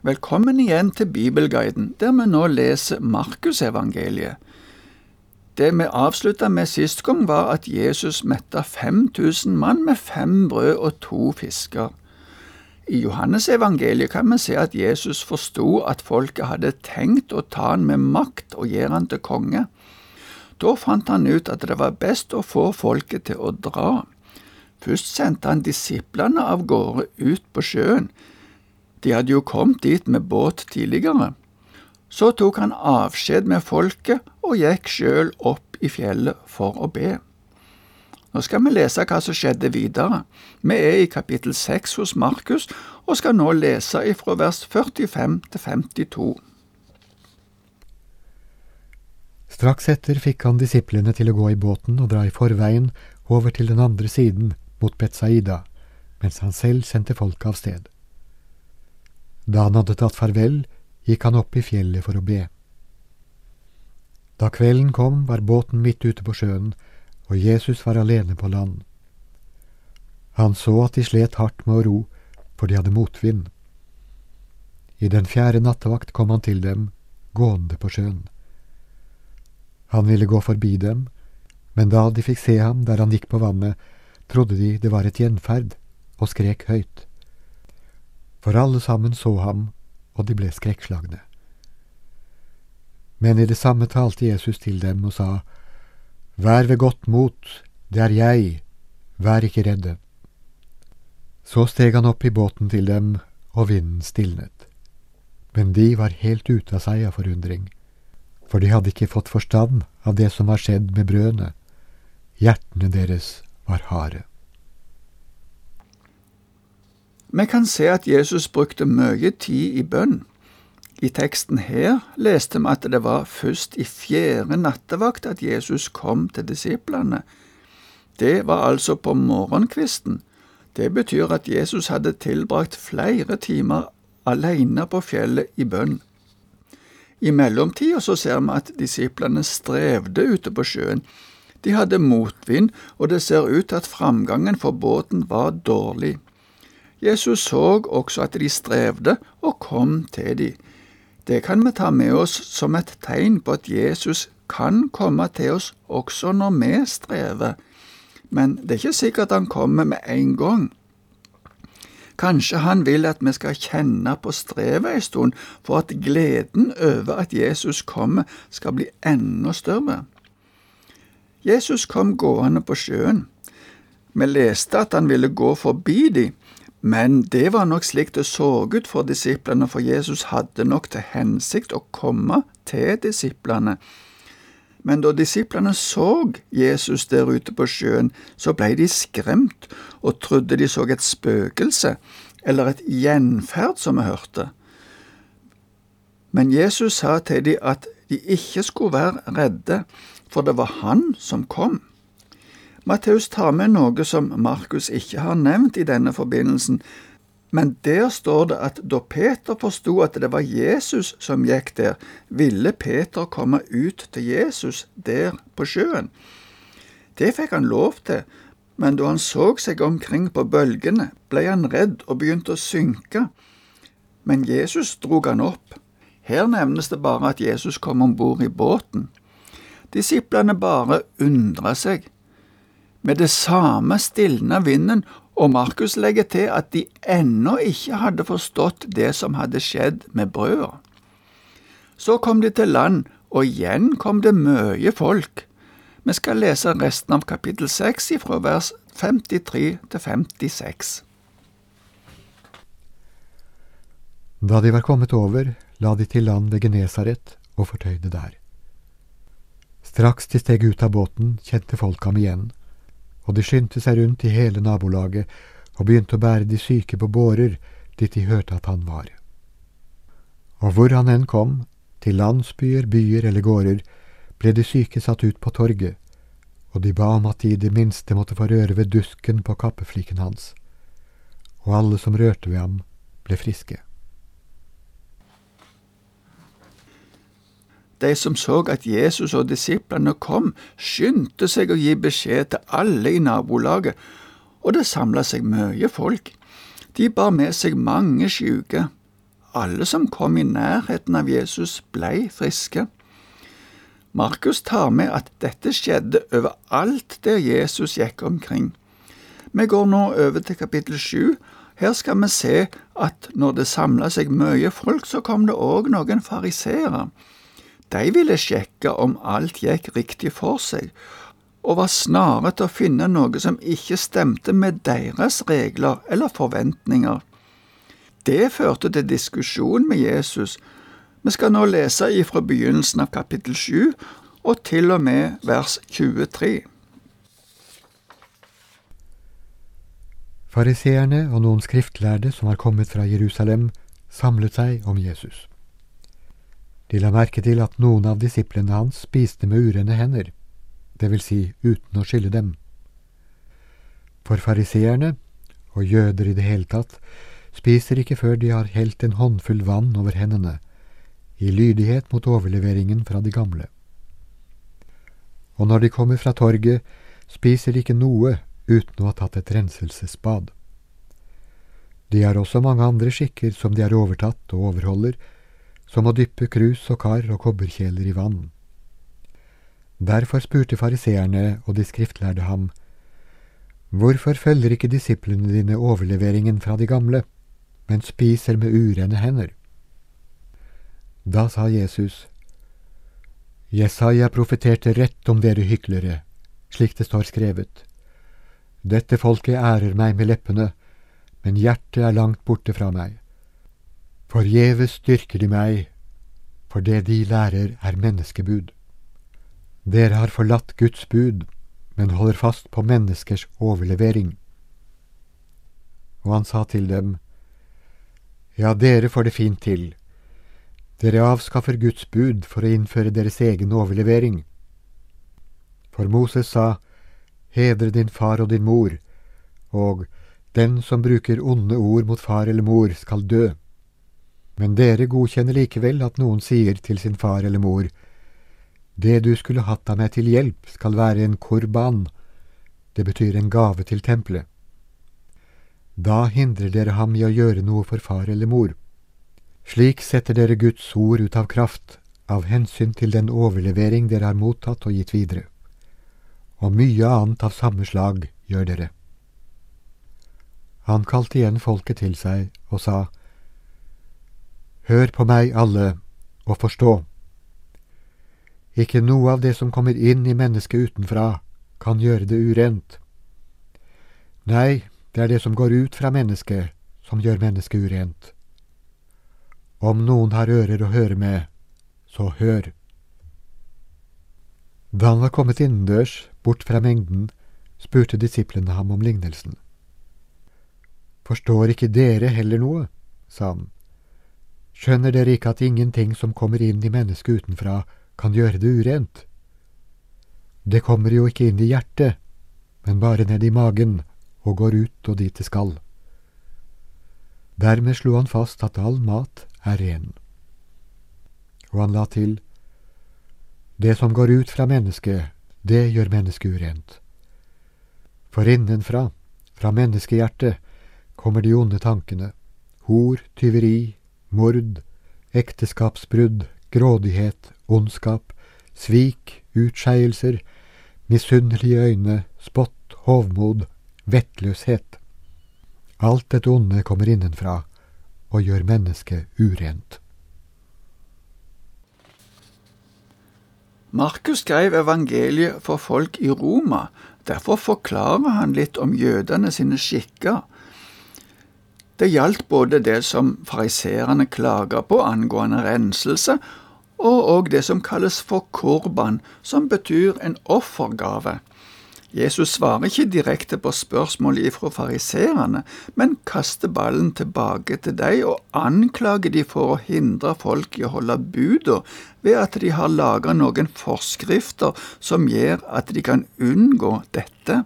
Velkommen igjen til Bibelguiden, der vi nå leser Markusevangeliet. Det vi avslutta med sist gang, var at Jesus metta 5000 mann med fem brød og to fisker. I Johannesevangeliet kan vi se at Jesus forsto at folket hadde tenkt å ta han med makt og gjøre han til konge. Da fant han ut at det var best å få folket til å dra. Først sendte han disiplene av gårde ut på sjøen. De hadde jo kommet dit med båt tidligere. Så tok han avskjed med folket og gikk sjøl opp i fjellet for å be. Nå skal vi lese hva som skjedde videre. Vi er i kapittel 6 hos Markus og skal nå lese ifra vers 45 til 52. Straks etter fikk han disiplene til å gå i båten og dra i forveien over til den andre siden, mot Betsaida, mens han selv sendte folket av sted. Da han hadde tatt farvel, gikk han opp i fjellet for å be. Da kvelden kom, var båten midt ute på sjøen, og Jesus var alene på land. Han så at de slet hardt med å ro, for de hadde motvind. I den fjerde nattevakt kom han til dem, gående på sjøen. Han ville gå forbi dem, men da de fikk se ham der han gikk på vannet, trodde de det var et gjenferd, og skrek høyt. For alle sammen så ham, og de ble skrekkslagne. Men i det samme talte Jesus til dem og sa, Vær ved godt mot, det er jeg, vær ikke redde. Så steg han opp i båten til dem, og vinden stilnet. Men de var helt ute av seg av forundring, for de hadde ikke fått forstand av det som var skjedd med brødene. Hjertene deres var harde. Vi kan se at Jesus brukte mye tid i bønn. I teksten her leste vi at det var først i fjerde nattevakt at Jesus kom til disiplene. Det var altså på morgenkvisten. Det betyr at Jesus hadde tilbrakt flere timer alene på fjellet i bønn. I mellomtida så ser vi at disiplene strevde ute på sjøen. De hadde motvind, og det ser ut til at framgangen for båten var dårlig. Jesus så også at de strevde, og kom til de. Det kan vi ta med oss som et tegn på at Jesus kan komme til oss også når vi strever, men det er ikke sikkert han kommer med en gang. Kanskje han vil at vi skal kjenne på strevet en stund, for at gleden over at Jesus kommer skal bli enda større. Jesus kom gående på sjøen. Vi leste at han ville gå forbi dem, men det var nok slik det så ut for disiplene, for Jesus hadde nok til hensikt å komme til disiplene. Men da disiplene så Jesus der ute på sjøen, så ble de skremt og trodde de så et spøkelse, eller et gjenferd, som vi hørte. Men Jesus sa til dem at de ikke skulle være redde, for det var han som kom. Matteus tar med noe som Markus ikke har nevnt i denne forbindelsen, men der står det at da Peter forsto at det var Jesus som gikk der, ville Peter komme ut til Jesus der på sjøen. Det fikk han lov til, men da han så seg omkring på bølgene, ble han redd og begynte å synke. Men Jesus drog han opp. Her nevnes det bare at Jesus kom om bord i båten. Disiplene bare undra seg. Med det samme stilna vinden, og Markus legger til at de ennå ikke hadde forstått det som hadde skjedd med brøda. Så kom de til land, og igjen kom det mye folk. Vi skal lese resten av kapittel seks fra vers 53 til 56. Da de var kommet over, la de til land ved Genesaret og fortøyde der. Straks de steg ut av båten, kjente folk ham igjen og de skyndte seg rundt i hele nabolaget og begynte å bære de syke på bårer dit de hørte at han var. Og hvor han enn kom, til landsbyer, byer eller gårder, ble de syke satt ut på torget, og de ba om at de i det minste måtte få røre ved dusken på kappefliken hans, og alle som rørte ved ham, ble friske. De som så at Jesus og disiplene kom, skyndte seg å gi beskjed til alle i nabolaget, og det samla seg mye folk. De bar med seg mange syke. alle som kom i nærheten av Jesus, blei friske. Markus tar med at dette skjedde overalt der Jesus gikk omkring. Vi går nå over til kapittel sju. Her skal vi se at når det samla seg mye folk, så kom det òg noen fariseere. De ville sjekke om alt gikk riktig for seg, og var snare til å finne noe som ikke stemte med deres regler eller forventninger. Det førte til diskusjon med Jesus. Vi skal nå lese ifra begynnelsen av kapittel 7 og til og med vers 23. Fariseerne og noen skriftlærde som var kommet fra Jerusalem, samlet seg om Jesus. De la merke til at noen av disiplene hans spiste med urene hender det vil si uten å skylde dem. For fariseerne, og jøder i det hele tatt, spiser ikke før de har helt en håndfull vann over hendene, i lydighet mot overleveringen fra de gamle. Og når de kommer fra torget, spiser de ikke noe uten å ha tatt et renselsesbad. De har også mange andre skikker som de har overtatt og overholder, som å dyppe krus og kar og kobberkjeler i vann. Derfor spurte fariseerne og de skriftlærde ham, Hvorfor følger ikke disiplene dine overleveringen fra de gamle, men spiser med urene hender? Da sa Jesus, Jesaja profeterte rett om dere hyklere, slik det står skrevet. Dette folket ærer meg med leppene, men hjertet er langt borte fra meg. Forgjeves styrker de meg, for det de lærer er menneskebud. Dere har forlatt Guds bud, men holder fast på menneskers overlevering. Og han sa til dem, Ja, dere får det fint til. Dere avskaffer Guds bud for å innføre deres egen overlevering. For Moses sa, Hedre din far og din mor, og den som bruker onde ord mot far eller mor, skal dø. Men dere godkjenner likevel at noen sier til sin far eller mor, det du skulle hatt av meg til hjelp, skal være en korban, det betyr en gave til tempelet. Da hindrer dere ham i å gjøre noe for far eller mor. Slik setter dere Guds ord ut av kraft, av hensyn til den overlevering dere har mottatt og gitt videre. Og mye annet av samme slag gjør dere. Han kalte igjen folket til seg og sa, Hør på meg alle, og forstå. Ikke noe av det som kommer inn i mennesket utenfra, kan gjøre det urent. Nei, det er det som går ut fra mennesket, som gjør mennesket urent. Om noen har ører å høre med, så hør. Da han var kommet innendørs, bort fra mengden, spurte disiplene ham om lignelsen. Forstår ikke dere heller noe? sa han. Skjønner dere ikke at ingenting som kommer inn i mennesket utenfra, kan gjøre det urent. Det kommer jo ikke inn i hjertet, men bare ned i magen og går ut og dit det skal. Dermed slo han fast at all mat er ren. Og han la til, det som går ut fra mennesket, det gjør mennesket urent. For innenfra, fra menneskehjertet, kommer de onde tankene, hor, tyveri, mord, ekteskapsbrudd, grådighet, ondskap, svik, utskeielser, misunnelige øyne, spott, hovmod, vettløshet. Alt dette onde kommer innenfra og gjør mennesket urent. Markus skrev evangeliet for folk i Roma, derfor forklarer han litt om jødene sine skikker. Det gjaldt både det som fariserene klaga på angående renselse, og òg det som kalles for korban, som betyr en offergave. Jesus svarer ikke direkte på spørsmålet ifra fariseerne, men kaster ballen tilbake til dem og anklager de for å hindre folk i å holde buda ved at de har laga noen forskrifter som gjør at de kan unngå dette.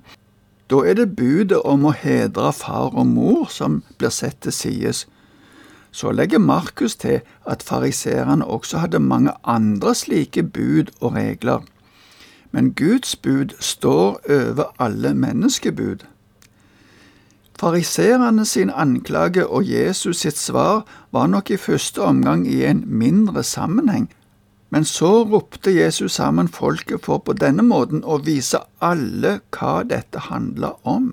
Da er det budet om å hedre far og mor som blir sett til sides, så legger Markus til at fariseerne også hadde mange andre slike bud og regler. Men Guds bud står over alle menneskebud. Fariserene sin anklage og Jesus sitt svar var nok i første omgang i en mindre sammenheng, men så ropte Jesus sammen folket for på denne måten å vise alle hva dette handla om.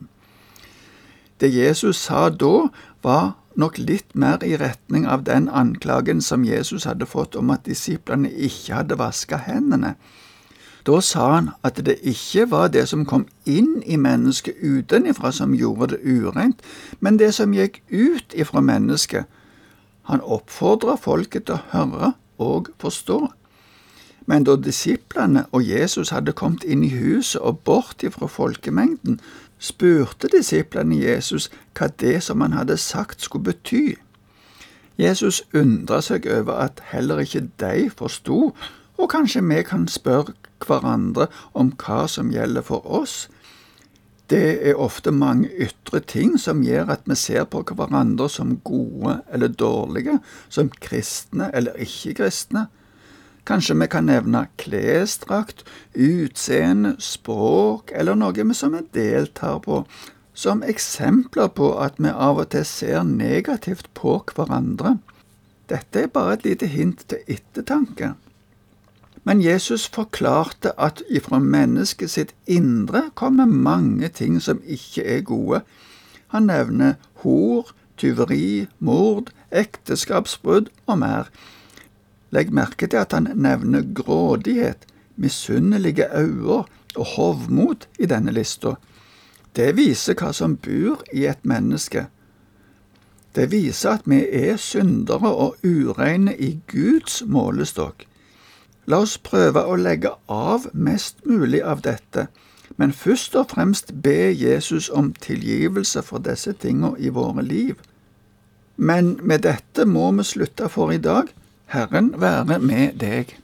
Det Jesus sa da, var nok litt mer i retning av den anklagen som Jesus hadde fått om at disiplene ikke hadde vaska hendene. Da sa han at det ikke var det som kom inn i mennesket utenifra som gjorde det ureint, men det som gikk ut ifra mennesket. Han oppfordra folket til å høre og forstå. Men da disiplene og Jesus hadde kommet inn i huset og bort ifra folkemengden, spurte disiplene Jesus hva det som han hadde sagt skulle bety. Jesus undra seg over at heller ikke de forsto, og kanskje vi kan spørre hverandre om hva som gjelder for oss. Det er ofte mange ytre ting som gjør at vi ser på hverandre som gode eller dårlige, som kristne eller ikke-kristne. Kanskje vi kan nevne klesdrakt, utseende, språk eller noe som vi deltar på, som eksempler på at vi av og til ser negativt på hverandre. Dette er bare et lite hint til ettertanke. Men Jesus forklarte at ifra mennesket sitt indre kommer mange ting som ikke er gode. Han nevner hor, tyveri, mord, ekteskapsbrudd og mer. Legg merke til at han nevner grådighet, misunnelige øyne og hovmod i denne lista. Det viser hva som bor i et menneske. Det viser at vi er syndere og ureine i Guds målestokk. La oss prøve å legge av mest mulig av dette, men først og fremst be Jesus om tilgivelse for disse tingene i våre liv. Men med dette må vi slutte for i dag. Herren være med deg.